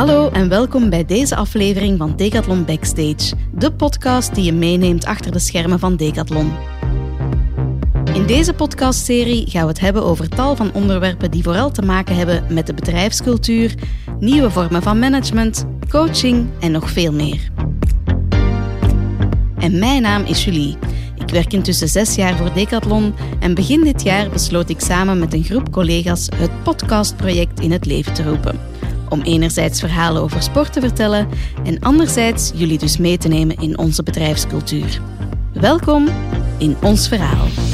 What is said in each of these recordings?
Hallo en welkom bij deze aflevering van Decathlon Backstage, de podcast die je meeneemt achter de schermen van Decathlon. In deze podcastserie gaan we het hebben over tal van onderwerpen die vooral te maken hebben met de bedrijfscultuur, nieuwe vormen van management, coaching en nog veel meer. En mijn naam is Julie. Ik werk intussen zes jaar voor Decathlon en begin dit jaar besloot ik samen met een groep collega's het podcastproject in het leven te roepen. Om enerzijds verhalen over sport te vertellen en anderzijds jullie dus mee te nemen in onze bedrijfscultuur. Welkom in ons verhaal.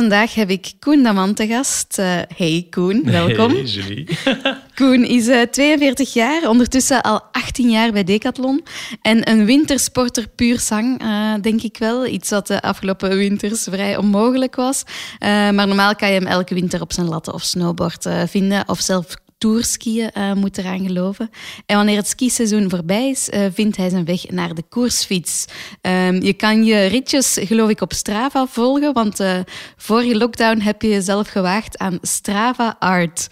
Vandaag heb ik Koen Daman te gast. Uh, hey Koen, welkom. Hey Julie. Koen is uh, 42 jaar, ondertussen al 18 jaar bij Decathlon. En een wintersporter puur zang, uh, denk ik wel. Iets wat de afgelopen winters vrij onmogelijk was. Maar normaal kan je hem elke winter op zijn latten of snowboard vinden. Of zelf tourskiën uh, moet eraan geloven. En wanneer het skiseizoen voorbij is, uh, vindt hij zijn weg naar de koersfiets. Um, je kan je ritjes, geloof ik, op Strava volgen, want uh, voor je lockdown heb je jezelf gewaagd aan Strava Art.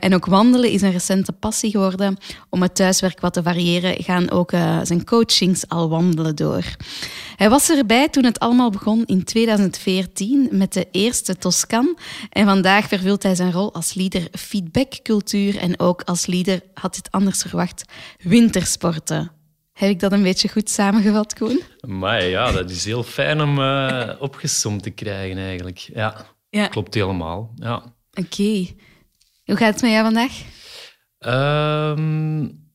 en ook wandelen is een recente passie geworden. Om het thuiswerk wat te variëren, gaan ook zijn coachings al wandelen door. Hij was erbij toen het allemaal begon in 2014 met de eerste Toscan. En vandaag vervult hij zijn rol als leader feedbackcultuur en ook als leader, had dit anders verwacht, wintersporten. Heb ik dat een beetje goed samengevat, Koen? Maar ja, dat is heel fijn om uh, opgesomd te krijgen eigenlijk. Ja, ja. klopt helemaal. Ja. Oké. Okay. Hoe gaat het met jou vandaag? Um,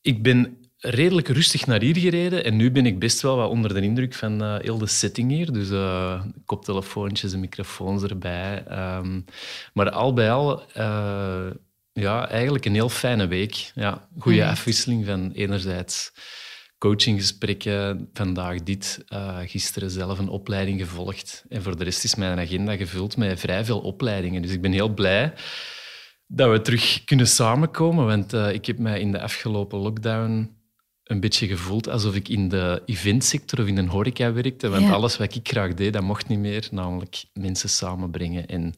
ik ben redelijk rustig naar hier gereden. En nu ben ik best wel wat onder de indruk van uh, heel de setting hier. Dus uh, koptelefoontjes en microfoons erbij. Um, maar al bij al, uh, ja, eigenlijk een heel fijne week. Ja, goede mm. afwisseling van enerzijds coachinggesprekken, vandaag dit, gisteren zelf een opleiding gevolgd. En voor de rest is mijn agenda gevuld met vrij veel opleidingen. Dus ik ben heel blij dat we terug kunnen samenkomen. Want ik heb mij in de afgelopen lockdown een beetje gevoeld alsof ik in de eventsector of in een horeca werkte. Want alles wat ik graag deed, dat mocht niet meer. Namelijk mensen samenbrengen en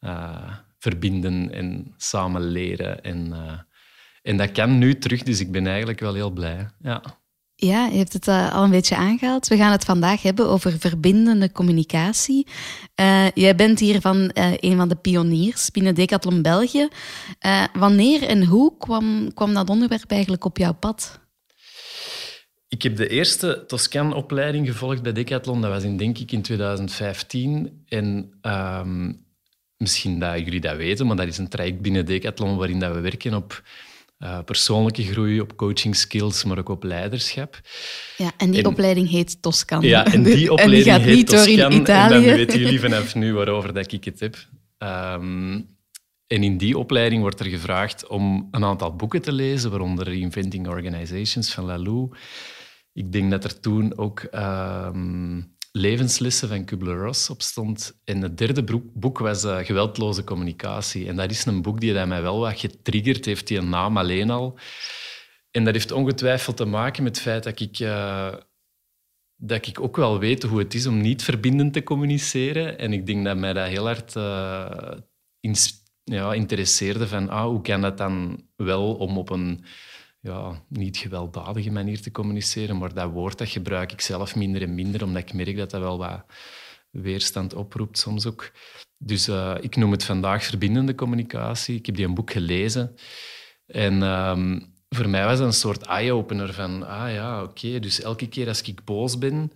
uh, verbinden en samen leren. En, uh, en dat kan nu terug, dus ik ben eigenlijk wel heel blij. Ja. Ja, je hebt het uh, al een beetje aangehaald. We gaan het vandaag hebben over verbindende communicatie. Uh, jij bent hier van uh, een van de pioniers binnen Decathlon België. wanneer en hoe kwam, kwam dat onderwerp eigenlijk op jouw pad? Ik heb de eerste Toscan-opleiding gevolgd bij Decathlon. Dat was in, denk ik in 2015. En um, misschien dat jullie dat weten, maar dat is een traject binnen Decathlon waarin dat we werken op uh, persoonlijke groei, op coaching skills, maar ook op leiderschap. Ja, en die en, opleiding heet Toscan. Ja, en die opleiding en die gaat heet niet Toscan. door in Italië. En dan weten jullie vanaf nu waarover dat ik het heb. Um, en in die opleiding wordt er gevraagd om een aantal boeken te lezen, waaronder Reinventing Organizations van Lalou. Ik denk dat er toen ook uh, levenslessen van Kubler-Ross op stond. En het derde boek was uh, Geweldloze communicatie. En dat is een boek die mij wel wat getriggerd heeft, die naam alleen al. En dat heeft ongetwijfeld te maken met het feit dat ik, uh, dat ik ook wel weet hoe het is om niet verbindend te communiceren. En ik denk dat mij dat heel hard uh, ja, interesseerde van ah, hoe kan dat dan wel om op een ja, niet gewelddadige manier te communiceren, maar dat woord dat gebruik ik zelf minder en minder, omdat ik merk dat dat wel wat weerstand oproept soms ook. Dus uh, ik noem het vandaag verbindende communicatie. Ik heb die een boek gelezen en um, voor mij was dat een soort eye-opener van, ah ja, oké, okay, dus elke keer als ik boos ben,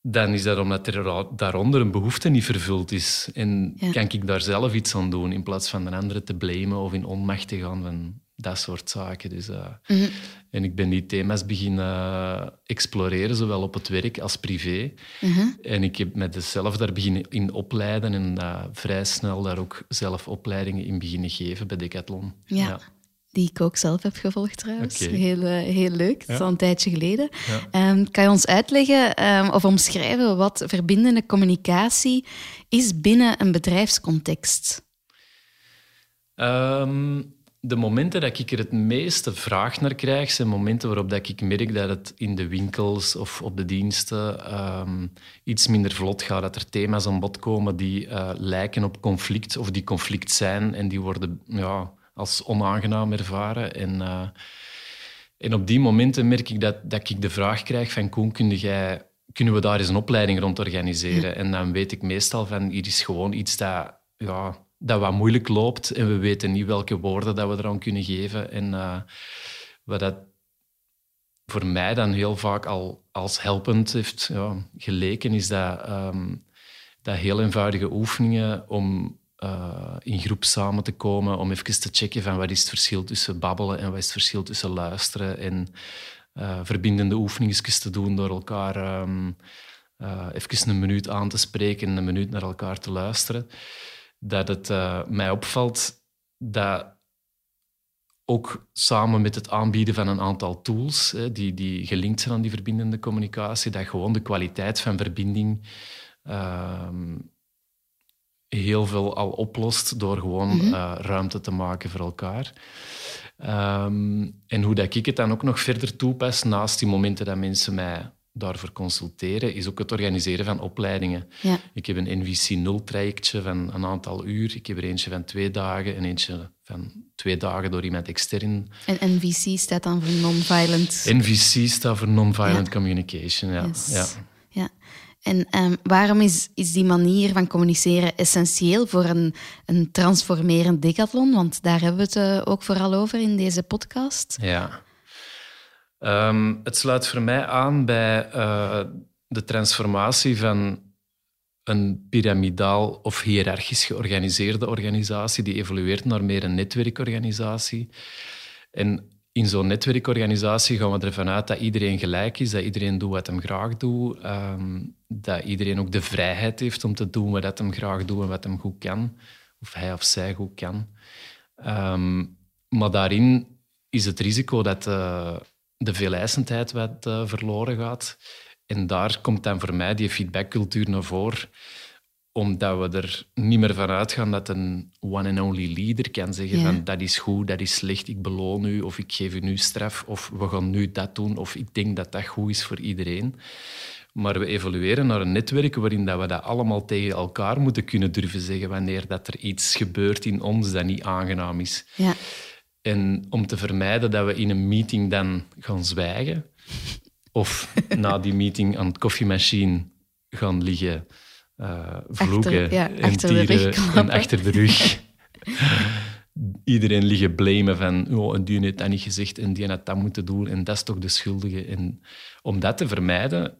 dan is dat omdat er daaronder een behoefte niet vervuld is. En ja. kan ik daar zelf iets aan doen, in plaats van de andere te blamen of in onmacht te gaan van dat soort zaken. Dus, uh, mm -hmm. En ik ben die thema's beginnen exploreren, zowel op het werk als privé. Mm -hmm. En ik heb met zelf daar beginnen in opleiden en uh, vrij snel daar ook zelf opleidingen in beginnen geven bij Decathlon. Ja. ja. die ik ook zelf heb gevolgd trouwens. Heel, eh, heel leuk, dat is Ja. al een tijdje geleden. Ja. Ehm, kan je ons uitleggen ehm, of omschrijven wat verbindende communicatie is binnen een bedrijfscontext? Ehm, de momenten dat ik er het meeste vraag naar krijg, zijn momenten waarop dat ik merk dat het in de winkels of op de diensten ehm, iets minder vlot gaat. Dat er thema's aan bod komen die eh, lijken op conflict of die conflict zijn en die worden ja, als onaangenaam ervaren. En, eh, en op die momenten merk ik dat, dat ik de vraag krijg van Koen, kun jij, kunnen we daar eens een opleiding rond organiseren? En dan weet ik meestal van, hier is gewoon iets dat, ja, dat wat moeilijk loopt en we weten niet welke woorden dat we eraan kunnen geven. En eh, wat dat voor mij dan heel vaak al als helpend heeft geleken, is dat, ehm, dat heel eenvoudige oefeningen om eh, in groep samen te komen, om even te checken van wat is het verschil tussen babbelen en wat is het verschil tussen luisteren en eh, verbindende oefeningen te doen door elkaar eh, even een minuut aan te spreken en een minuut naar elkaar te luisteren. Dat het eh, mij opvalt dat ook samen met het aanbieden van een aantal tools hè, die, die gelinkt zijn aan die verbindende communicatie, dat gewoon de kwaliteit van verbinding ehm, heel veel al oplost door gewoon eh, ruimte te maken voor elkaar. Ehm, en hoe dat ik het dan ook nog verder toepas, naast die momenten dat mensen mij daarvoor consulteren, is ook het organiseren van opleidingen. Ja. Ik heb een NVC-0-trajectje van een aantal uur. Ik heb er eentje van twee dagen en eentje van twee dagen door iemand extern. En NVC staat dan voor Non-Violent. NVC staat voor Non-Violent Ja. Communication. Ja. Yes. Ja. Ja. En ehm, waarom is, is die manier van communiceren essentieel voor een, een transformerend decathlon? Want daar hebben we het eh, ook vooral over in deze podcast. Ja. Ehm, het sluit voor mij aan bij eh, de transformatie van een piramidaal of hiërarchisch georganiseerde organisatie die evolueert naar meer een netwerkorganisatie. En in zo'n netwerkorganisatie gaan we ervan uit dat iedereen gelijk is, dat iedereen doet wat hem graag doet, ehm, dat iedereen ook de vrijheid heeft om te doen wat hem graag doet en wat hem goed kan, of hij of zij goed kan. Ehm, maar daarin is het risico dat eh, de veeleisendheid wat eh, verloren gaat. En daar komt dan voor mij die feedbackcultuur naar voren omdat we er niet meer van uitgaan dat een one and only leader kan zeggen Ja. van dat is goed, dat is slecht, ik beloon u of ik geef u nu straf of we gaan nu dat doen of ik denk dat dat goed is voor iedereen. Maar we evolueren naar een netwerk waarin dat we dat allemaal tegen elkaar moeten kunnen durven zeggen wanneer dat er iets gebeurt in ons dat niet aangenaam is. Ja. En om te vermijden dat we in een meeting dan gaan zwijgen of na die meeting aan het koffiemachine gaan liggen eh, vloeken ja, en achter tieren en achter de rug. Iedereen liggen blamen van oh, en die heeft dat niet gezegd en die had dat moeten doen en dat is toch de schuldige. En om dat te vermijden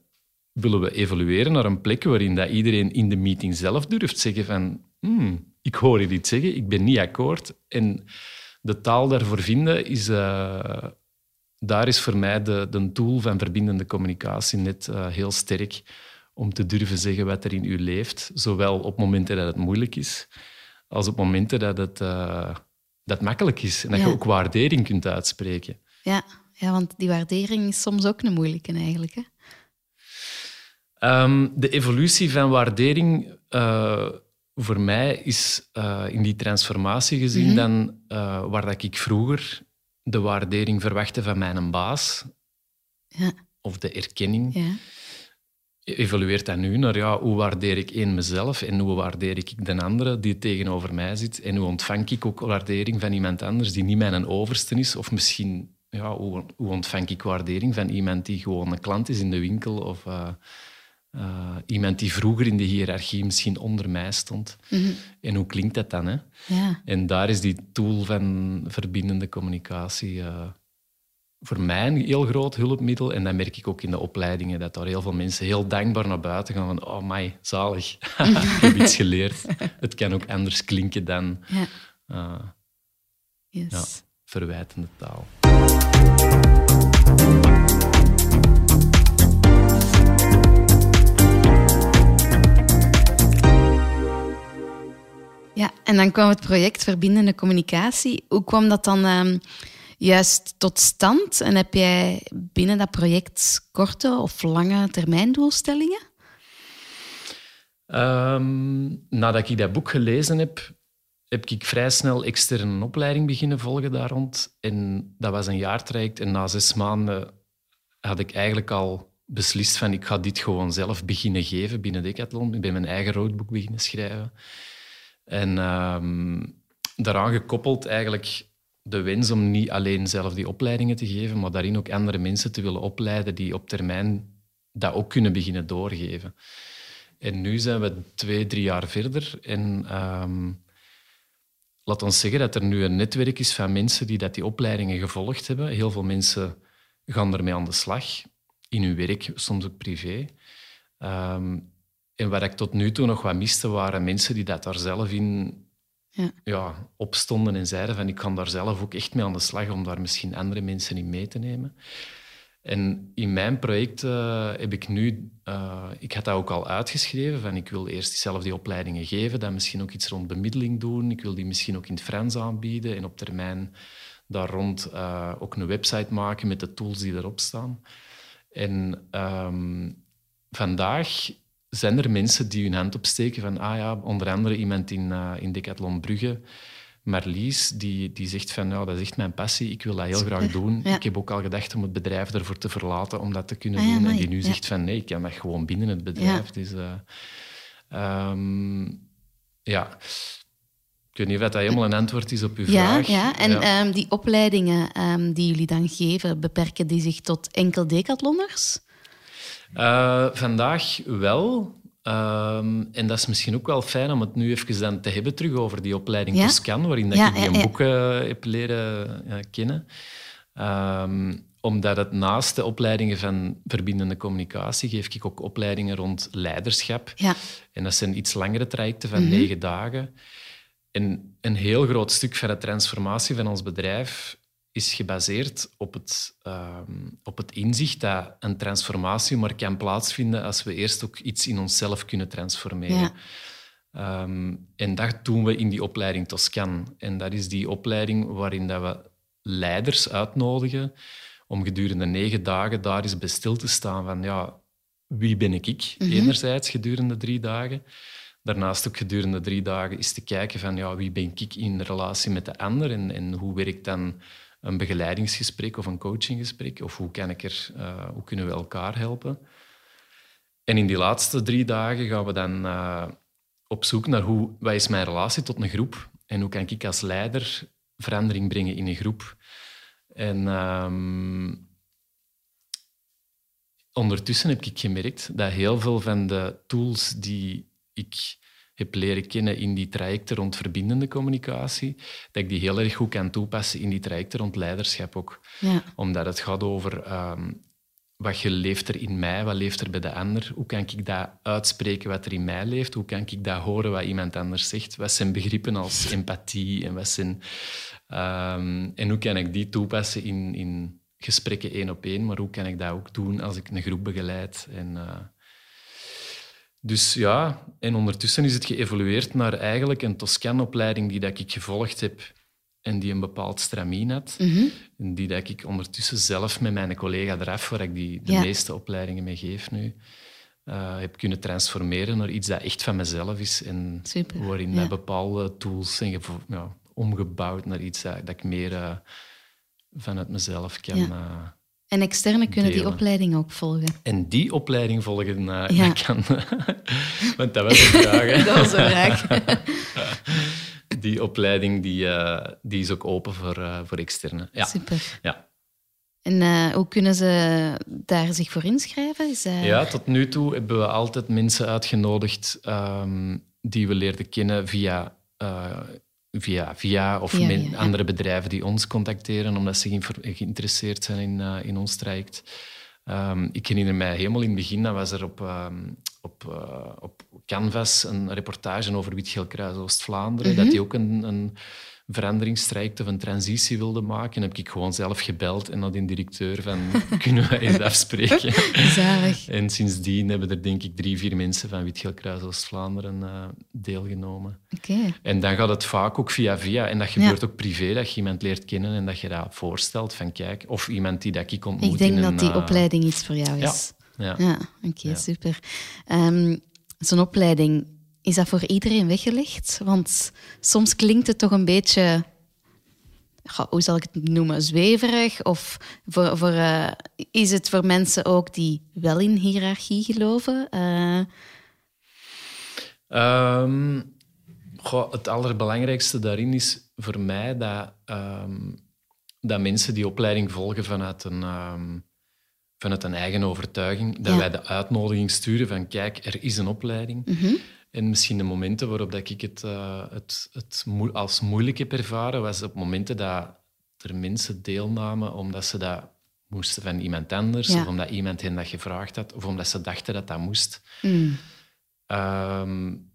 willen we evolueren naar een plek waarin dat iedereen in de meeting zelf durft zeggen van "Hmm, ik hoor je dit zeggen, ik ben niet akkoord. En de taal daarvoor vinden, is, eh, daar is voor mij de, de tool van verbindende communicatie net eh, heel sterk om te durven zeggen wat er in u leeft. Zowel op momenten dat het moeilijk is, als op momenten dat het, eh, dat makkelijk is. En dat Ja. je ook waardering kunt uitspreken. Ja. ja, want die waardering is soms ook een moeilijke eigenlijk. Hè? Ehm, de evolutie van waardering voor mij is eh, in die transformatie gezien Mhm. dan eh, waar dat ik vroeger de waardering verwachtte van mijn baas Ja. of de erkenning. Ja. Evolueert dat nu naar ja, hoe waardeer ik één mezelf en hoe waardeer ik de andere die tegenover mij zit en hoe ontvang ik ook waardering van iemand anders die niet mijn overste is of misschien ja, hoe, hoe ontvang ik waardering van iemand die gewoon een klant is in de winkel of eh, eh, iemand die vroeger in de hiërarchie misschien onder mij stond. Mhm. En hoe klinkt dat dan? Hè? ja. En daar is die tool van verbindende communicatie eh, voor mij een heel groot hulpmiddel. En dat merk ik ook in de opleidingen, dat daar heel veel mensen heel dankbaar naar buiten gaan van oh my, zalig, ik heb iets geleerd. Het kan ook anders klinken dan ja. eh, Yes. Ja. verwijtende taal. Ja, en dan kwam het project Verbindende Communicatie. Hoe kwam dat dan ehm, juist tot stand? En heb jij binnen dat project korte of lange termijn doelstellingen? Ehm, nadat ik dat boek gelezen heb, heb ik vrij snel externe opleiding beginnen volgen daar rond. En dat was een jaartraject. En na zes maanden had ik eigenlijk al beslist van ik ga dit gewoon zelf beginnen geven binnen Decathlon. Ik ben mijn eigen roadbook beginnen schrijven. En um, daaraan gekoppeld eigenlijk de wens om niet alleen zelf die opleidingen te geven, maar daarin ook andere mensen te willen opleiden die op termijn dat ook kunnen beginnen doorgeven. En nu zijn we twee, drie jaar verder en um, laat ons zeggen dat er nu een netwerk is van mensen die dat die opleidingen gevolgd hebben. Heel veel mensen gaan ermee aan de slag, in hun werk, soms ook privé. Um, en waar ik tot nu toe nog wat miste, waren mensen die dat daar zelf in ja. Ja, opstonden en zeiden van ik kan daar zelf ook echt mee aan de slag om daar misschien andere mensen in mee te nemen. En in mijn project uh, heb ik nu, uh, ik had dat ook al uitgeschreven, van ik wil eerst zelf die opleidingen geven, dan misschien ook iets rond bemiddeling doen, ik wil die misschien ook in het Frans aanbieden en op termijn daar rond uh, ook een website maken met de tools die erop staan. En um, vandaag zijn er mensen die hun hand opsteken van, ah ja, onder andere iemand in, uh, in Decathlon Brugge, Marlies, die, die zegt van, ja, dat is echt mijn passie, ik wil dat heel graag doen. Ik heb ook al gedacht om het bedrijf ervoor te verlaten om dat te kunnen ah, doen. en die nu zegt van, nee, ik kan dat gewoon binnen het bedrijf. Dus, uh, um, ja... Ik weet niet of dat helemaal een antwoord is op uw vraag. Ja, en ja. Um, die opleidingen um, die jullie dan geven, beperken die zich tot enkel decathlonners? Uh, vandaag wel. Um, en dat is misschien ook wel fijn om het nu even dan te hebben terug over die opleiding ja? Toscan, waarin dat ja, ik die ja, boeken heb leren kennen. Um, omdat het naast de opleidingen van verbindende communicatie geef ik ook opleidingen rond leiderschap. Ja. En dat zijn iets langere trajecten van mm -hmm. negen dagen. En een heel groot stuk van de transformatie van ons bedrijf is gebaseerd op het, um, op het inzicht dat een transformatie maar kan plaatsvinden als we eerst ook iets in onszelf kunnen transformeren. Ja. Um, en dat doen we in die opleiding Toscan. En dat is die opleiding waarin dat we leiders uitnodigen om gedurende negen dagen daar eens bij stil te staan van ja, wie ben ik? ik? Mm -hmm. Enerzijds gedurende drie dagen. Daarnaast ook gedurende drie dagen is te kijken van ja, wie ben ik in relatie met de ander en, en hoe werkt dan een begeleidingsgesprek of een coachinggesprek? Of hoe, kan ik er, uh, hoe kunnen we elkaar helpen? En in die laatste drie dagen gaan we dan uh, op zoek naar hoe, wat is mijn relatie tot een groep en hoe kan ik als leider verandering brengen in een groep. En um, ondertussen heb ik gemerkt dat heel veel van de tools die ik heb leren kennen in die trajecten rond verbindende communicatie, dat ik die heel erg goed kan toepassen in die trajecten rond leiderschap ook. Ja. Omdat het gaat over um, wat je leeft er in mij, wat leeft er bij de ander, hoe kan ik dat uitspreken wat er in mij leeft, hoe kan ik dat horen wat iemand anders zegt, wat zijn begrippen als empathie en wat zijn... Um, en hoe kan ik die toepassen in, in gesprekken één op één, maar hoe kan ik dat ook doen als ik een groep begeleid en... Uh, dus ja, en ondertussen is het geëvolueerd naar eigenlijk een Toscan-opleiding die dat ik gevolgd heb en die een bepaald stramien had. Mm -hmm. En die dat ik ondertussen zelf met mijn collega eraf, waar ik die, de ja. meeste opleidingen mee geef nu, uh, heb kunnen transformeren naar iets dat echt van mezelf is. En Super, waarin ja. bepaalde tools zijn ja, omgebouwd naar iets dat, dat ik meer uh, vanuit mezelf kan... Ja. En externe kunnen delen. die opleiding ook volgen. En die opleiding volgen, uh, ja. kan. Want dat was een vraag. dat was een vraag. die opleiding die, uh, die is ook open voor, uh, voor externe. Ja. Super. Ja. En hoe kunnen ze daar zich voor inschrijven? Is, Ja, tot nu toe hebben we altijd mensen uitgenodigd um, die we leerden kennen via via via of ja, ja, andere bedrijven die ons contacteren omdat ze geïnteresseerd zijn in, uh, in ons traject. Um, ik herinner mij helemaal in het begin, dat was er op, um, op, uh, op Canvas een reportage over Witgeelkruis Oost-Vlaanderen, mm -hmm. dat die ook een, een veranderingstraject of een transitie wilde maken, heb ik gewoon zelf gebeld en naar die directeur van kunnen we eens afspreken? Zalig. En sindsdien hebben er denk ik drie, vier mensen van Witgeelkruis Oost-Vlaanderen uh, deelgenomen. Oké. En dan gaat het vaak ook via via. En dat gebeurt ook privé, dat je iemand leert kennen en dat je dat voorstelt van kijk, of iemand die dat ik ontmoet. Ik denk in dat een, die uh, opleiding iets voor jou is. Ja. Ja, oké, super. Um, Zo'n opleiding, is dat voor iedereen weggelegd? Want soms klinkt het toch een beetje, hoe zal ik het noemen, zweverig? Of voor, voor, uh, is het voor mensen ook die wel in hiërarchie geloven? Uh... Um, goh, het allerbelangrijkste daarin is voor mij dat, um, dat mensen die opleiding volgen vanuit een, um, vanuit een eigen overtuiging, dat ja. wij de uitnodiging sturen van kijk, er is een opleiding. Mm -hmm. En misschien de momenten waarop dat ik het, uh, het, het mo als moeilijk heb ervaren, was op momenten dat er mensen deelnamen omdat ze dat moesten van iemand anders, Ja. of omdat iemand hen dat gevraagd had, of omdat ze dachten dat dat moest. Mm. Um,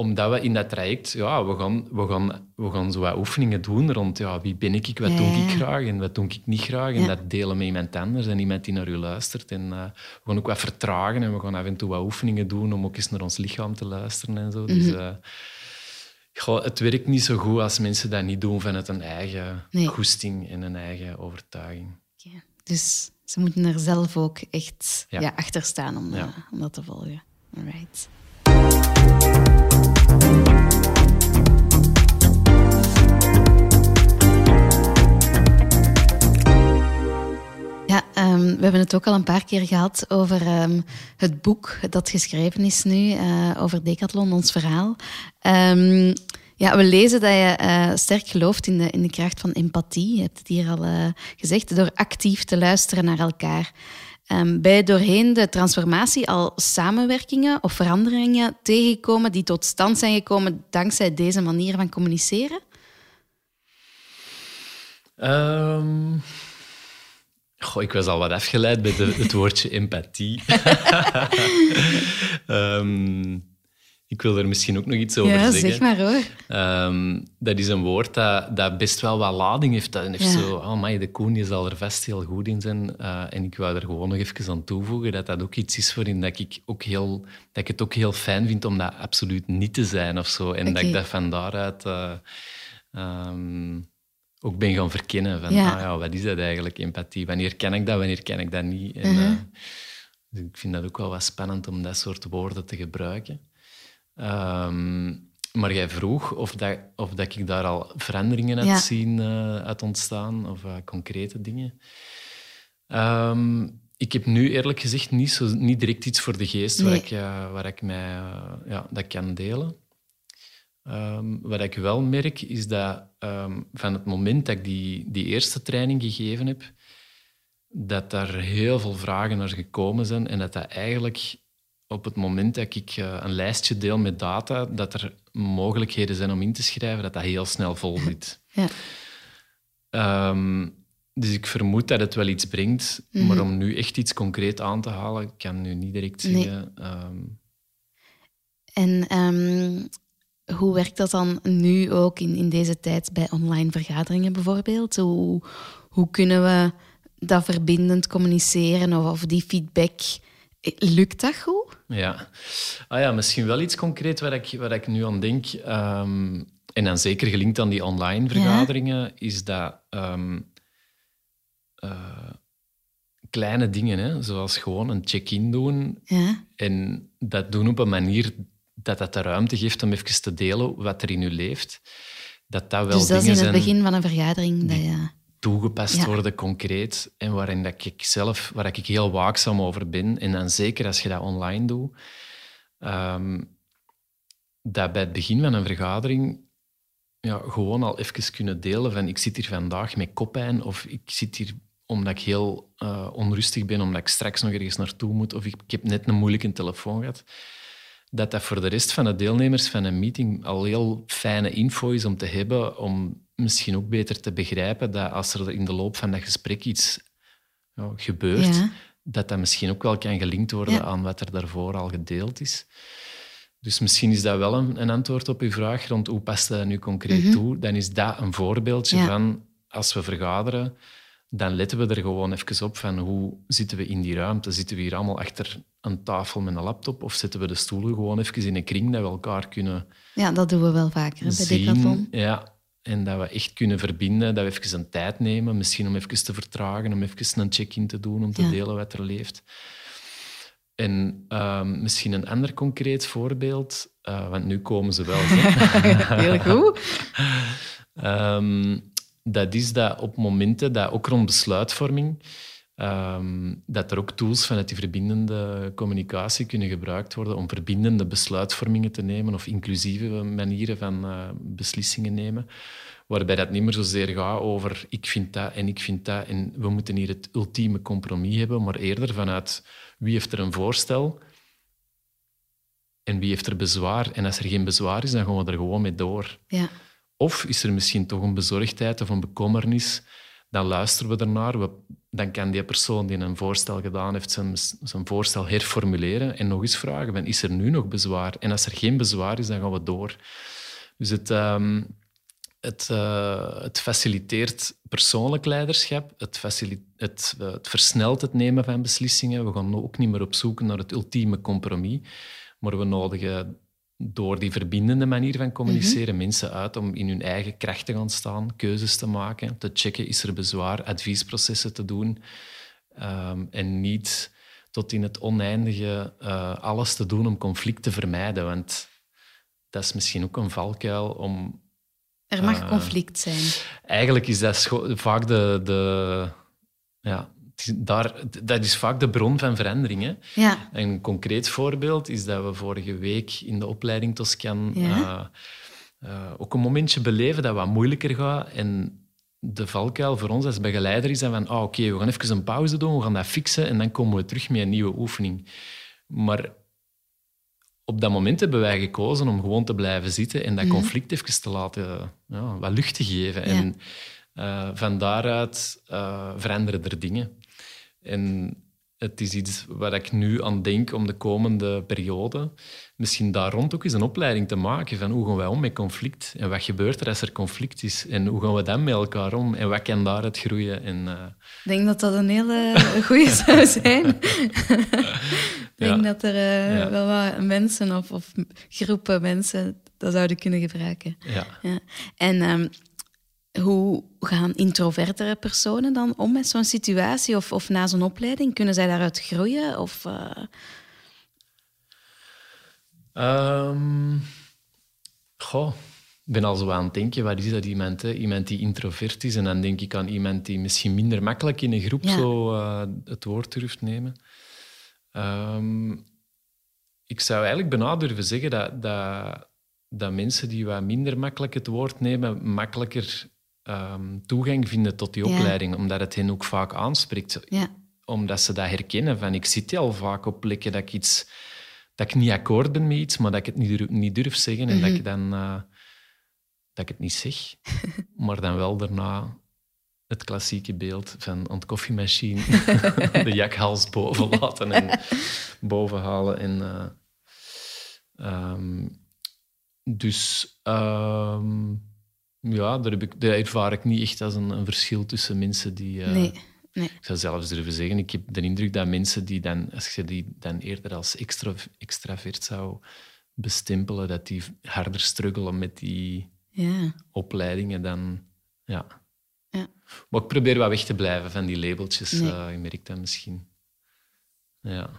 omdat we in dat traject, ja, we gaan, we gaan, we gaan zo wat oefeningen doen rond ja, wie ben ik, wat Ja, doe ik graag en wat doe ik niet graag. En Ja. dat delen met iemand anders en iemand die naar u luistert. En uh, we gaan ook wat vertragen en we gaan af en toe wat oefeningen doen om ook eens naar ons lichaam te luisteren en zo. Dus Mhm. uh, goh, het werkt niet zo goed als mensen dat niet doen vanuit een eigen Nee. goesting en een eigen overtuiging. Dus ze moeten er zelf ook echt ja. Achter staan om, dat- om dat te volgen. Alright. Ja, ehm, we hebben het ook al een paar keer gehad over ehm, het boek dat geschreven is nu eh, over Decathlon, ons verhaal. Ehm, ja, we lezen dat je eh, sterk gelooft in de, in de kracht van empathie. Je hebt het hier al eh, gezegd, door actief te luisteren naar elkaar. Ehm, je doorheen de transformatie al samenwerkingen of veranderingen tegengekomen die tot stand zijn gekomen dankzij deze manier van communiceren? Ehm, Goh, ik was al wat afgeleid bij het woordje empathie. Ehm, ik wil er misschien ook nog iets over ja, zeggen. zeg maar hoor. Ehm, dat is een woord dat, dat best wel wat lading heeft. Dat heeft Ja. zo, oh my, de Koen zal er vast heel goed in zijn. Eh, en ik wou er gewoon nog even aan toevoegen dat dat ook iets is waarin dat ik, ook heel, dat ik het ook heel fijn vind om dat absoluut niet te zijn of zo. En dat ik dat van daaruit eh, ehm, ook ben gaan verkennen. Van, Ja. ah ja, wat is dat eigenlijk, empathie? Wanneer ken ik dat, wanneer ken ik dat niet? En, Mhm. eh, dus ik vind dat ook wel wat spannend om dat soort woorden te gebruiken. Ehm, maar jij vroeg of, dat, of dat ik daar al veranderingen had Ja. zien eh, uit ontstaan, of eh, concrete dingen. Ehm, ik heb nu eerlijk gezegd niet, zo, niet direct iets voor de geest waar, ik, eh, waar ik mij ja, dat kan delen. Ehm, wat ik wel merk, is dat van het moment dat ik die, die eerste training gegeven heb, dat daar heel veel vragen naar gekomen zijn en dat dat eigenlijk op het moment dat ik eh, een lijstje deel met data, dat er mogelijkheden zijn om in te schrijven, dat dat heel snel vol zit. Ja. Ehm, dus ik vermoed dat het wel iets brengt, Mhm. maar om nu echt iets concreet aan te halen, ik kan nu niet direct Nee. zeggen. ehm, En ehm, hoe werkt dat dan nu ook in, in deze tijd bij online vergaderingen bijvoorbeeld? Hoe, hoe kunnen we dat verbindend communiceren of, of die feedback? Lukt dat goed? Ja. Ah ja, misschien wel iets concreet waar ik, waar ik nu aan denk. ehm, en dan zeker gelinkt aan die online vergaderingen, is dat ehm, eh, kleine dingen, hè, zoals gewoon een check-in doen Ja, en dat doen op een manier dat dat de ruimte geeft om even te delen wat er in u leeft. Dat dat wel dus dat is in het begin van een vergadering. Dat je, toegepast Ja. worden, concreet. En waarin dat ik zelf, waar ik heel waakzaam over ben. En dan zeker als je dat online doet. ehm, dat bij het begin van een vergadering ja, gewoon al even kunnen delen van ik zit hier vandaag met koppijn of ik zit hier omdat ik heel eh, onrustig ben, omdat ik straks nog ergens naartoe moet of ik, ik heb net een moeilijke telefoon gehad. Dat dat voor de rest van de deelnemers van een meeting al heel fijne info is om te hebben, om misschien ook beter te begrijpen dat als er in de loop van dat gesprek iets ja, gebeurt, ja. dat dat misschien ook wel kan gelinkt worden Ja. aan wat er daarvoor al gedeeld is. Dus misschien is dat wel een, een, antwoord op uw vraag rond hoe past dat nu concreet Mhm. toe. Dan is dat een voorbeeldje van als we vergaderen, dan letten we er gewoon even op van hoe zitten we in die ruimte. Zitten we hier allemaal achter een tafel met een laptop of zetten we de stoelen gewoon even in een kring dat we elkaar kunnen Ja, dat doen we wel vaker hè, bij zien. Decathlon. Ja, en dat we echt kunnen verbinden, dat we even een tijd nemen, misschien om even te vertragen, om even een check-in te doen, om te Ja. delen wat er leeft. En ehm, misschien een ander concreet voorbeeld, eh, want nu komen ze wel. Heel goed. Ehm, dat is dat op momenten dat ook rond besluitvorming, ehm, dat er ook tools vanuit die verbindende communicatie kunnen gebruikt worden om verbindende besluitvormingen te nemen of inclusieve manieren van eh, beslissingen nemen. Waarbij dat niet meer zozeer gaat over ik vind dat en ik vind dat en we moeten hier het ultieme compromis hebben, maar eerder vanuit wie heeft er een voorstel en wie heeft er bezwaar. En als er geen bezwaar is, dan gaan we er gewoon mee door. Ja. Of is er misschien toch een bezorgdheid of een bekommernis, dan luisteren we ernaar. Dan kan die persoon die een voorstel gedaan heeft zijn, zijn voorstel herformuleren en nog eens vragen, van, is er nu nog bezwaar? En als er geen bezwaar is, dan gaan we door. Dus het, ehm, het, eh, het faciliteert persoonlijk leiderschap, het, het, eh, het versnelt het nemen van beslissingen. We gaan ook niet meer op zoek naar het ultieme compromis, maar we nodigen door die verbindende manier van communiceren mensen uit om in hun eigen kracht te gaan staan, keuzes te maken, te checken, is er bezwaar, adviesprocessen te doen ehm, en niet tot in het oneindige eh, alles te doen om conflict te vermijden, want dat is misschien ook een valkuil om Er mag Ah. conflict zijn. Eigenlijk is dat vaak de, de ja, daar, dat is vaak de bron van verandering. Hè? Ja, Een concreet voorbeeld is dat we vorige week in de opleiding Toscan Ja. eh, eh, ook een momentje beleven dat wat moeilijker gaat. En de valkuil voor ons als begeleider is dan van ah, oké, we gaan even een pauze doen, we gaan dat fixen en dan komen we terug met een nieuwe oefening. Maar op dat moment hebben wij gekozen om gewoon te blijven zitten en dat Mhm. conflict even te laten ja, wat lucht te geven. En eh, van daaruit veranderen er dingen. En het is iets waar ik nu aan denk om de komende periode misschien daar rond ook eens een opleiding te maken van hoe gaan wij om met conflict en wat gebeurt er als er conflict is en hoe gaan we dan met elkaar om en wat kan daaruit groeien. En, eh, ik denk dat dat een hele goede zou zijn. ik denk Ja. dat er eh, Ja. wel wat mensen of, of groepen mensen dat zouden kunnen gebruiken. ja. Ja. En ehm, hoe gaan introvertere personen dan om met zo'n situatie of, of na zo'n opleiding? Kunnen zij daaruit groeien? Of, goh, ik ben al zo aan het denken, wat is dat iemand? Hè? Iemand die introvert is en dan denk ik aan iemand die misschien minder makkelijk in een groep Ja. zo eh, het woord durft nemen. Ehm, ik zou eigenlijk bijna durven zeggen dat, dat, dat mensen die wat minder makkelijk het woord nemen, makkelijker ehm, toegang vinden tot die Ja. opleiding, omdat het hen ook vaak aanspreekt ja. omdat ze dat herkennen. Van, ik zit al vaak op plekken dat ik, iets, dat ik niet akkoord ben met iets, maar dat ik het niet durf, niet durf zeggen en dat, ik dan, eh, dat ik het niet zeg. maar dan wel daarna het klassieke beeld van aan de koffiemachine de jakhals boven laten en boven halen. En, eh, ehm, dus ehm, ja, daar, heb ik, daar ervaar ik niet echt als een, een verschil tussen mensen die... eh, Nee, nee. ik zou zelfs durven zeggen, ik heb de indruk dat mensen die dan, als je die dan eerder als extra, extravert zou bestempelen, dat die harder struggelen met die Ja. opleidingen dan... Ja. Ja. Maar ik probeer wat weg te blijven van die labeltjes. Nee. eh, je merkt dat misschien. Ja.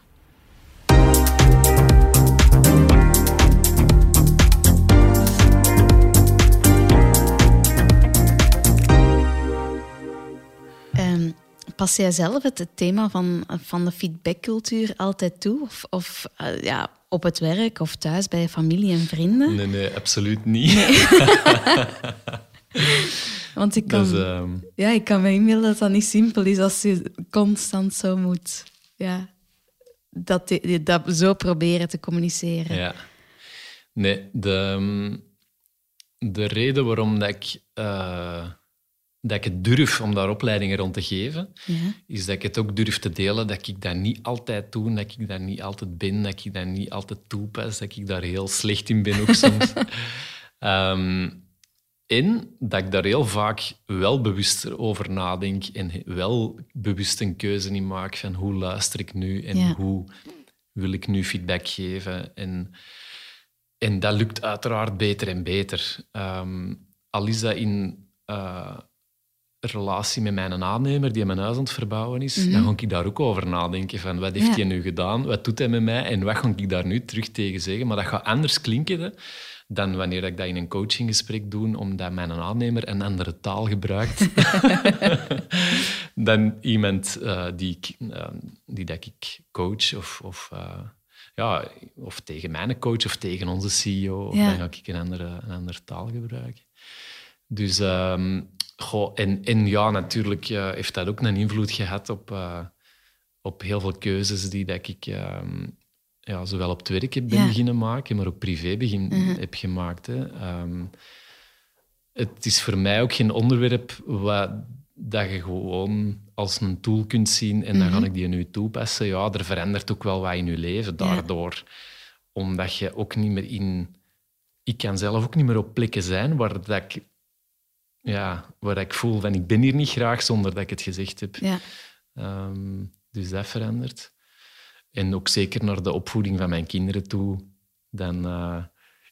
Pas jij zelf het, het thema van, van de feedbackcultuur altijd toe? Of, of eh, ja, op het werk of thuis bij familie en vrienden? Nee, nee, absoluut niet. Want ik kan, Dus, ehm, ja, ik kan me inbeelden dat dat niet simpel is als je constant zo moet... Ja, dat, dat zo proberen te communiceren. Ja. Nee, de, ehm, de reden waarom dat ik eh, dat ik het durf om daar opleidingen rond te geven, Ja. is dat ik het ook durf te delen, dat ik dat niet altijd doe, dat ik dat niet altijd ben, dat ik dat niet altijd toepas, dat ik daar heel slecht in ben ook soms. Ehm, en dat ik daar heel vaak wel bewust over nadenk en wel bewust een keuze in maak van hoe luister ik nu en Ja. hoe wil ik nu feedback geven. En, en dat lukt uiteraard beter en beter. Ehm, al is dat in eh, relatie met mijn aannemer die mijn huis aan het verbouwen is, dan ga ik daar ook over nadenken van wat heeft Ja. hij nu gedaan, wat doet hij met mij en wat ga ik daar nu terug tegen zeggen. Maar dat gaat anders klinken hè, dan wanneer ik dat in een coachinggesprek doe, omdat mijn aannemer een andere taal gebruikt dan iemand eh, die, ik, eh, die dat ik coach of, of, eh, ja, of tegen mijn coach of tegen onze CEO. Ja. Dan ga ik een andere, een andere taal gebruiken. Dus, ehm, goh, en, en ja, natuurlijk eh, heeft dat ook een invloed gehad op, eh, op heel veel keuzes die dat ik ehm, ja, zowel op het werk heb Ja. beginnen maken, maar ook privé begin, heb gemaakt. Hè. Ehm, het is voor mij ook geen onderwerp wat, dat je gewoon als een tool kunt zien en dan ga ik die nu toepassen. Ja, er verandert ook wel wat in je leven daardoor. Omdat je ook niet meer in... Ik kan zelf ook niet meer op plekken zijn waar dat ik, ja, waar ik voel van ik ben hier niet graag zonder dat ik het gezegd heb. Ja. Ehm, dus dat verandert. En ook zeker naar de opvoeding van mijn kinderen toe, dan eh,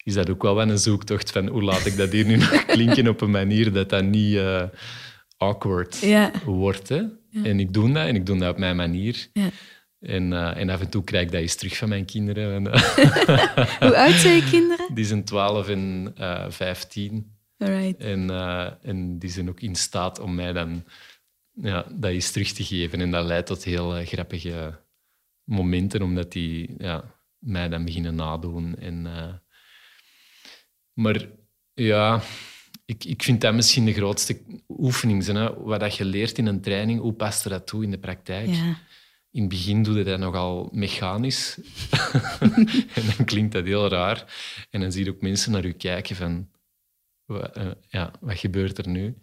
is dat ook wel wel een zoektocht van hoe laat ik dat hier nu nog klinken op een manier dat dat niet eh, awkward Ja. wordt. Hè? En ik doe dat en ik doe dat op mijn manier. Ja. En, eh, en af en toe krijg ik dat eens terug van mijn kinderen. En, Hoe oud zijn je kinderen? die zijn 12 en eh 15. Alright. En, eh, en die zijn ook in staat om mij dan ja, dat eens terug te geven. En dat leidt tot heel eh, grappige momenten, omdat die ja, mij dan beginnen nadoen. En, eh, maar ja, ik, ik vind dat misschien de grootste oefening. Hè? Wat dat je leert in een training, hoe past er dat toe in de praktijk? Ja. In het begin doe je dat nogal mechanisch. en dan klinkt dat heel raar. En dan zie je ook mensen naar je kijken van... Wat, eh, ja, wat gebeurt er nu?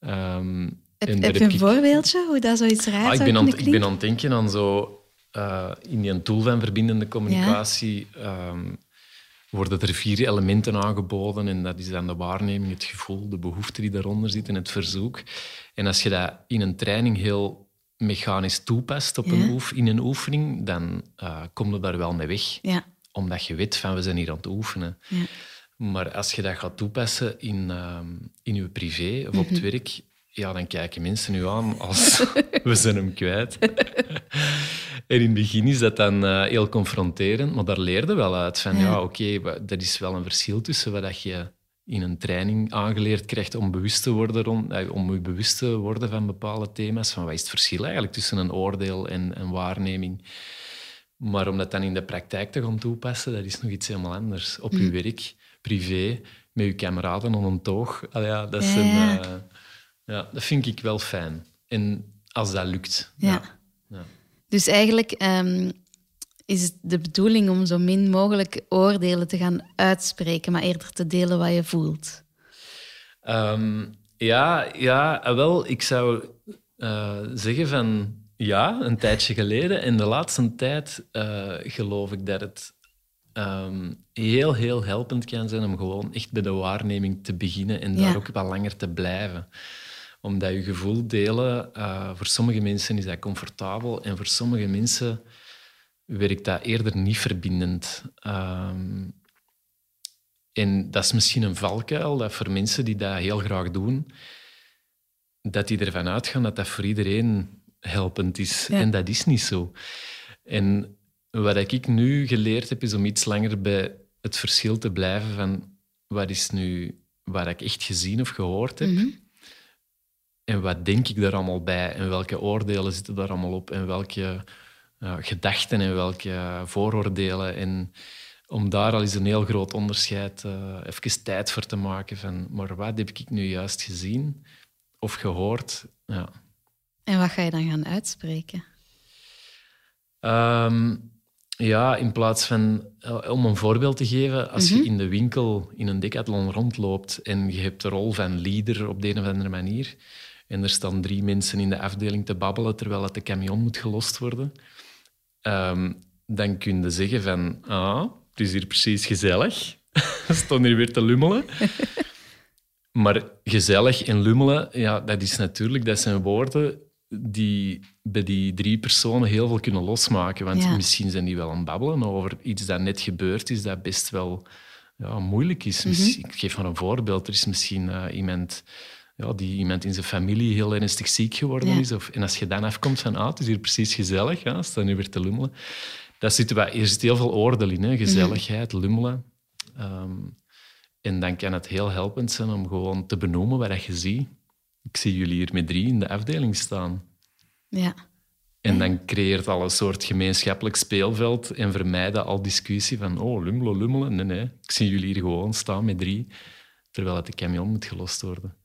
Ehm, Heb, je een ik- voorbeeldje hoe dat zoiets raar Ah, ik, ben aan, ik ben aan het denken aan zo... eh, in die tool van verbindende communicatie ehm, worden er vier elementen aangeboden. En dat is dan de waarneming, het gevoel, de behoefte die daaronder zit en het verzoek. En als je dat in een training heel mechanisch toepast op een oef, in een oefening, dan eh kom je daar wel mee weg. Ja. Omdat je weet van, we zijn hier aan het oefenen. Maar als je dat gaat toepassen in, ehm, in je privé of op het Mhm. werk, ja, dan kijken mensen nu aan als we zijn hem kwijt. en in het begin is dat dan eh, heel confronterend, maar daar leerde wel uit van, Ja. ja, oké, er is wel een verschil tussen wat dat je in een training aangeleerd krijgt om bewust te worden, rond, eh, om je bewust te worden van bepaalde thema's. Van wat is het verschil eigenlijk tussen een oordeel en een waarneming? Maar om dat dan in de praktijk te gaan toepassen, dat is nog iets helemaal anders. Op je werk, privé, met je kameraden aan een toog. Allee, ja, dat, is Ja, een, ja. eh, ja, dat vind ik wel fijn. En als dat lukt. Ja. ja. Dus eigenlijk ehm, is het de bedoeling om zo min mogelijk oordelen te gaan uitspreken, maar eerder te delen wat je voelt. Ehm, ja, ja, eh, wel, ik zou eh, zeggen van ja, een tijdje geleden. En de laatste tijd geloof ik dat het ehm, heel, heel helpend kan zijn om gewoon echt bij de waarneming te beginnen en daar ook wat langer te blijven. Omdat je gevoel delen, eh, voor sommige mensen is dat comfortabel en voor sommige mensen werkt dat eerder niet verbindend. Ehm, en dat is misschien een valkuil, dat voor mensen die dat heel graag doen, dat die ervan uitgaan dat dat voor iedereen helpend is. Ja. En dat is niet zo. En wat ik nu geleerd heb, is om iets langer bij het verschil te blijven van wat is nu waar ik echt gezien of gehoord heb. Mhm. En wat denk ik daar allemaal bij? En welke oordelen zitten daar allemaal op? En welke ja, gedachten en welke vooroordelen? En om daar al eens een heel groot onderscheid, eh even tijd voor te maken van, maar wat heb ik nu juist gezien of gehoord? Ja. En wat ga je dan gaan uitspreken? Ehm, ja, in plaats van, eh, om een voorbeeld te geven, als je in de winkel in een decathlon rondloopt en je hebt de rol van leader op de een of andere manier, en er staan drie mensen in de afdeling te babbelen terwijl het de camion moet gelost worden, ehm, dan kun je zeggen van, ah, het is hier precies gezellig. Staan hier weer te lummelen. maar gezellig en lummelen, ja, dat is natuurlijk, dat zijn woorden die bij die drie personen heel veel kunnen losmaken. Want misschien zijn die wel aan het babbelen over iets dat net gebeurd is, dat best wel ja, moeilijk is. Mhm. Ik geef maar een voorbeeld. Er is misschien uh, iemand ja, die iemand in zijn familie heel ernstig ziek geworden is. Of, en als je dan afkomt van, ah, het is hier precies gezellig, ja, staan nu weer te lummelen. Dat zit, er zit heel veel oordeel in, hè? gezelligheid, lummelen. Ehm, en dan kan het heel helpend zijn om gewoon te benoemen wat je ziet. Ik zie jullie hier met drie in de afdeling staan. Ja. En dan creëert al een soort gemeenschappelijk speelveld en vermijden al discussie van oh, lummelen, lummelen. Nee, nee. Ik zie jullie hier gewoon staan met drie, terwijl het de camion moet gelost worden.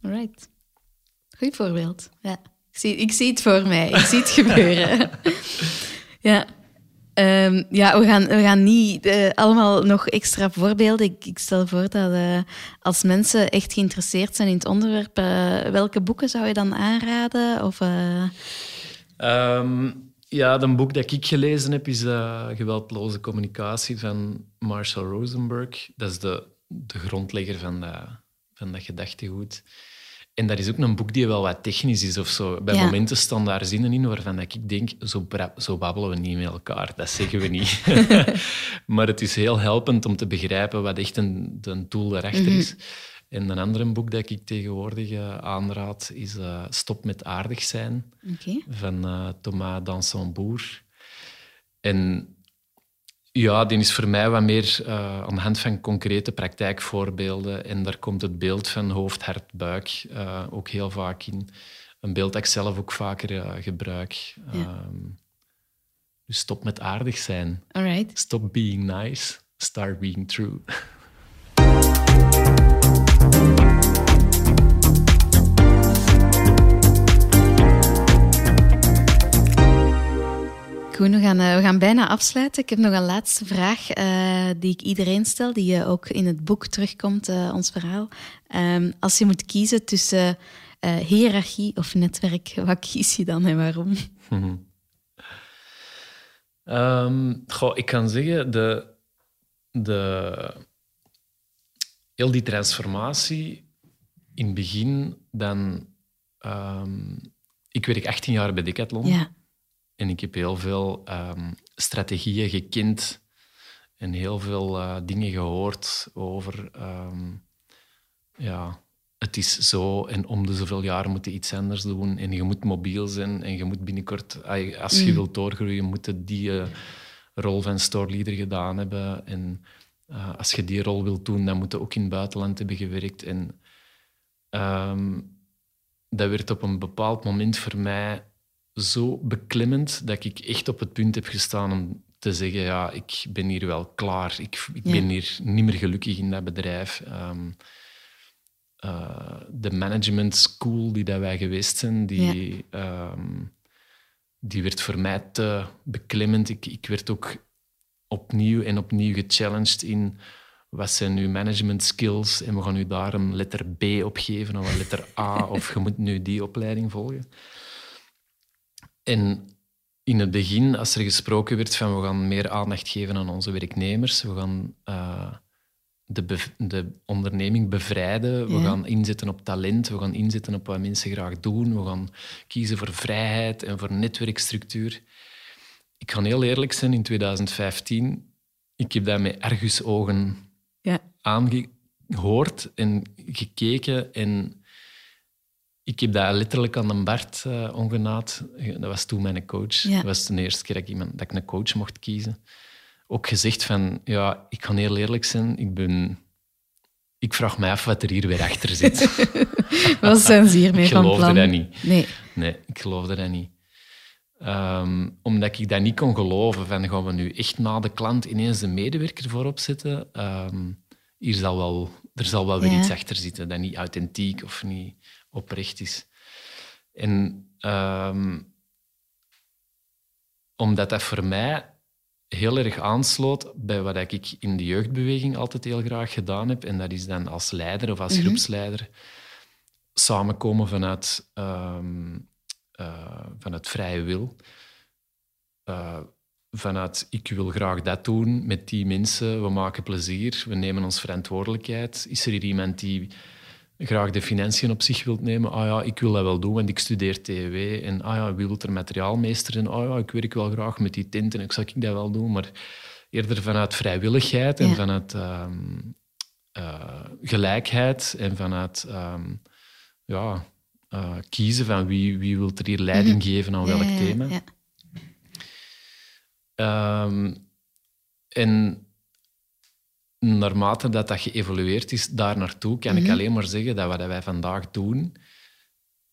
Right. Goed voorbeeld. Ja. Ik, zie, ik zie het voor mij. Ik zie het gebeuren. ja. Ehm, ja, we gaan, we gaan niet uh, allemaal nog extra voorbeelden. Ik, ik stel voor dat uh, als mensen echt geïnteresseerd zijn in het onderwerp, uh, welke boeken zou je dan aanraden? Of, um, ja, een boek dat ik gelezen heb is Geweldloze Communicatie van Marshall Rosenberg. Dat is de, de grondlegger van van dat gedachtegoed. En dat is ook een boek die wel wat technisch is of zo. Bij momenten staan daar zinnen in waarvan ik denk, zo, zo babbelen we niet met elkaar. Dat zeggen we niet. maar het is heel helpend om te begrijpen wat echt een, een tool daarachter mhm. is. En een ander boek dat ik tegenwoordig uh, aanraad is uh, Stop met aardig zijn van uh, Thomas Danson-Boer. En ja, die is voor mij wat meer uh, aan de hand van concrete praktijkvoorbeelden. En daar komt het beeld van hoofd, hart, buik uh, ook heel vaak in. Een beeld dat ik zelf ook vaker uh, gebruik. Ja. Um, dus stop met aardig zijn. Alright. Stop being nice. Start being true. We gaan, eh, we gaan bijna afsluiten. Ik heb nog een laatste vraag uh, die ik iedereen stel, die uh, ook in het boek terugkomt, ons verhaal. Um, als je moet kiezen tussen hiërarchie of netwerk, wat kies je dan en waarom? um, goh, ik kan zeggen, de, de, heel die transformatie in het begin, dan... Um, ik werk 18 jaar bij Decathlon. Ja. En ik heb heel veel um, strategieën gekend en heel veel uh, dingen gehoord over... Um, ja, het is zo en om de zoveel jaar moet je iets anders doen en je moet mobiel zijn en je moet binnenkort, als je mm. wilt doorgroeien, moet je die uh, rol van store leader gedaan hebben. En uh, als je die rol wilt doen, dan moet je ook in het buitenland hebben gewerkt. En um, dat werd op een bepaald moment voor mij zo beklimmend dat ik echt op het punt heb gestaan om te zeggen, ja, ik ben hier wel klaar. Ik, ik ben hier niet meer gelukkig in dat bedrijf. Ehm, eh, de management school die dat wij geweest zijn, die, ehm, die werd voor mij te beklimmend. Ik, ik werd ook opnieuw en opnieuw gechallenged in wat zijn nu management skills en we gaan nu daar een letter B op geven of een letter A of je moet nu die opleiding volgen. En in het begin, als er gesproken werd van we gaan meer aandacht geven aan onze werknemers, we gaan uh, de, de, onderneming bevrijden, we gaan inzetten op talent, we gaan inzetten op wat mensen graag doen, we gaan kiezen voor vrijheid en voor netwerkstructuur. Ik ga heel eerlijk zijn, in 2015, ik heb dat met argusogen ja. aangehoord en gekeken en ik heb dat letterlijk aan een Bart uh, ongenaat. Dat was toen mijn coach. Dat was de eerste keer dat ik, iemand, dat ik een coach mocht kiezen. Ook gezegd van, ja, ik ga heel eerlijk zijn, ik ben... Ik vraag me af wat er hier weer achter zit. wat zijn ze hiermee van plan? Ik geloofde dat niet. Nee. Nee, ik geloofde dat niet. Um, omdat ik dat niet kon geloven. Van, gaan we nu echt na de klant ineens een medewerker voorop zetten? Um, hier zal wel, er zal wel weer iets achter zitten dat niet authentiek of niet oprecht is. En um, omdat dat voor mij heel erg aansloot bij wat ik in de jeugdbeweging altijd heel graag gedaan heb. En dat is dan als leider of als Mhm. groepsleider samenkomen vanuit, ehm, eh, vanuit vrije wil. Eh, vanuit ik wil graag dat doen met die mensen, we maken plezier, we nemen ons verantwoordelijkheid. Is er hier iemand die graag de financiën op zich wilt nemen? Ah ja, ik wil dat wel doen, want ik studeer TW. En ah ja, wie wil er materiaalmeester zijn? Ah ja, ik werk wel graag met die tinten, ik zou ik dat wel doen. Maar eerder vanuit vrijwilligheid en Ja. vanuit ehm, eh, gelijkheid en vanuit ehm, ja, eh, kiezen van wie, wie wil er hier leiding geven aan welk Mhm. Ja, thema. ja. Ehm, en naarmate dat, dat geëvolueerd is, daar naartoe kan Mhm. ik alleen maar zeggen dat wat wij vandaag doen,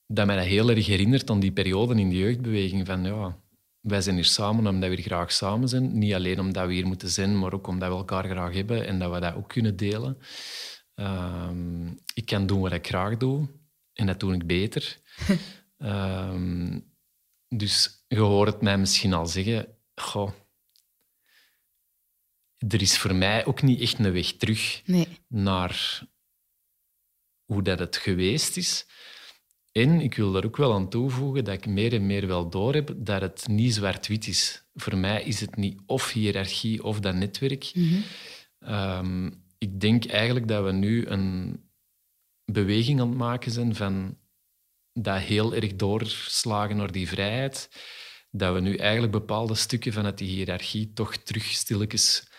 dat mij dat heel erg herinnert aan die periode in de jeugdbeweging van ja, wij zijn hier samen omdat we hier graag samen zijn. Niet alleen omdat we hier moeten zijn, maar ook omdat we elkaar graag hebben en dat we dat ook kunnen delen. Ehm, ik kan doen wat ik graag doe en dat doe ik beter. Ehm, dus je hoort het mij misschien al zeggen, goh, er is voor mij ook niet echt een weg terug Nee. naar hoe dat het geweest is. En ik wil daar ook wel aan toevoegen dat ik meer en meer wel doorheb dat het niet zwart-wit is. Voor mij is het niet of hiërarchie of dat netwerk. Mhm. Ehm, ik denk eigenlijk dat we nu een beweging aan het maken zijn van dat heel erg doorslagen naar die vrijheid. Dat we nu eigenlijk bepaalde stukken vanuit die hiërarchie toch terug stilletjes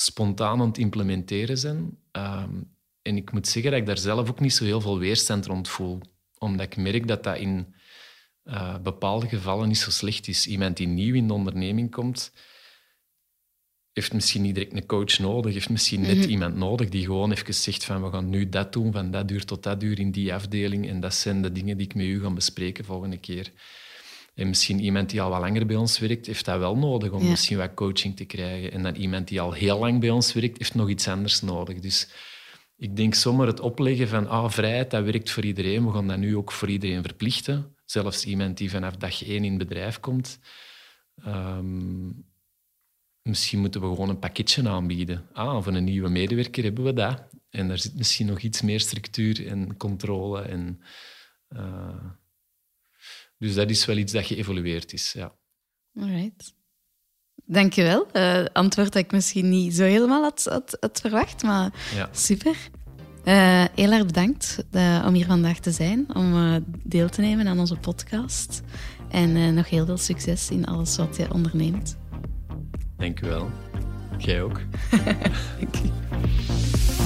spontaan aan het implementeren zijn. Ehm, en ik moet zeggen dat ik daar zelf ook niet zo heel veel weerstand rond voel. Omdat ik merk dat dat in eh, bepaalde gevallen niet zo slecht is. Iemand die nieuw in de onderneming komt, heeft misschien niet direct een coach nodig, heeft misschien net Mhm. iemand nodig die gewoon even zegt van we gaan nu dat doen, van dat uur tot dat uur in die afdeling en dat zijn de dingen die ik met u ga bespreken volgende keer. En misschien iemand die al wat langer bij ons werkt, heeft dat wel nodig om Ja. misschien wat coaching te krijgen. En dan iemand die al heel lang bij ons werkt, heeft nog iets anders nodig. Dus ik denk zomaar het opleggen van ah, vrijheid, dat werkt voor iedereen. We gaan dat nu ook voor iedereen verplichten. Zelfs iemand die vanaf dag één in het bedrijf komt. Ehm, misschien moeten we gewoon een pakketje aanbieden. Ah, voor een nieuwe medewerker hebben we dat. En daar zit misschien nog iets meer structuur en controle. En, eh, dus dat is wel iets dat geëvolueerd is, ja. Alright. Dankjewel. Eh antwoord dat ik misschien niet zo helemaal had, had, had verwacht, maar ja. super. Eh, heel erg bedankt eh, om hier vandaag te zijn, om eh, deel te nemen aan onze podcast. En eh, nog heel veel succes in alles wat je onderneemt. Dank u wel. Jij ook. Dank je.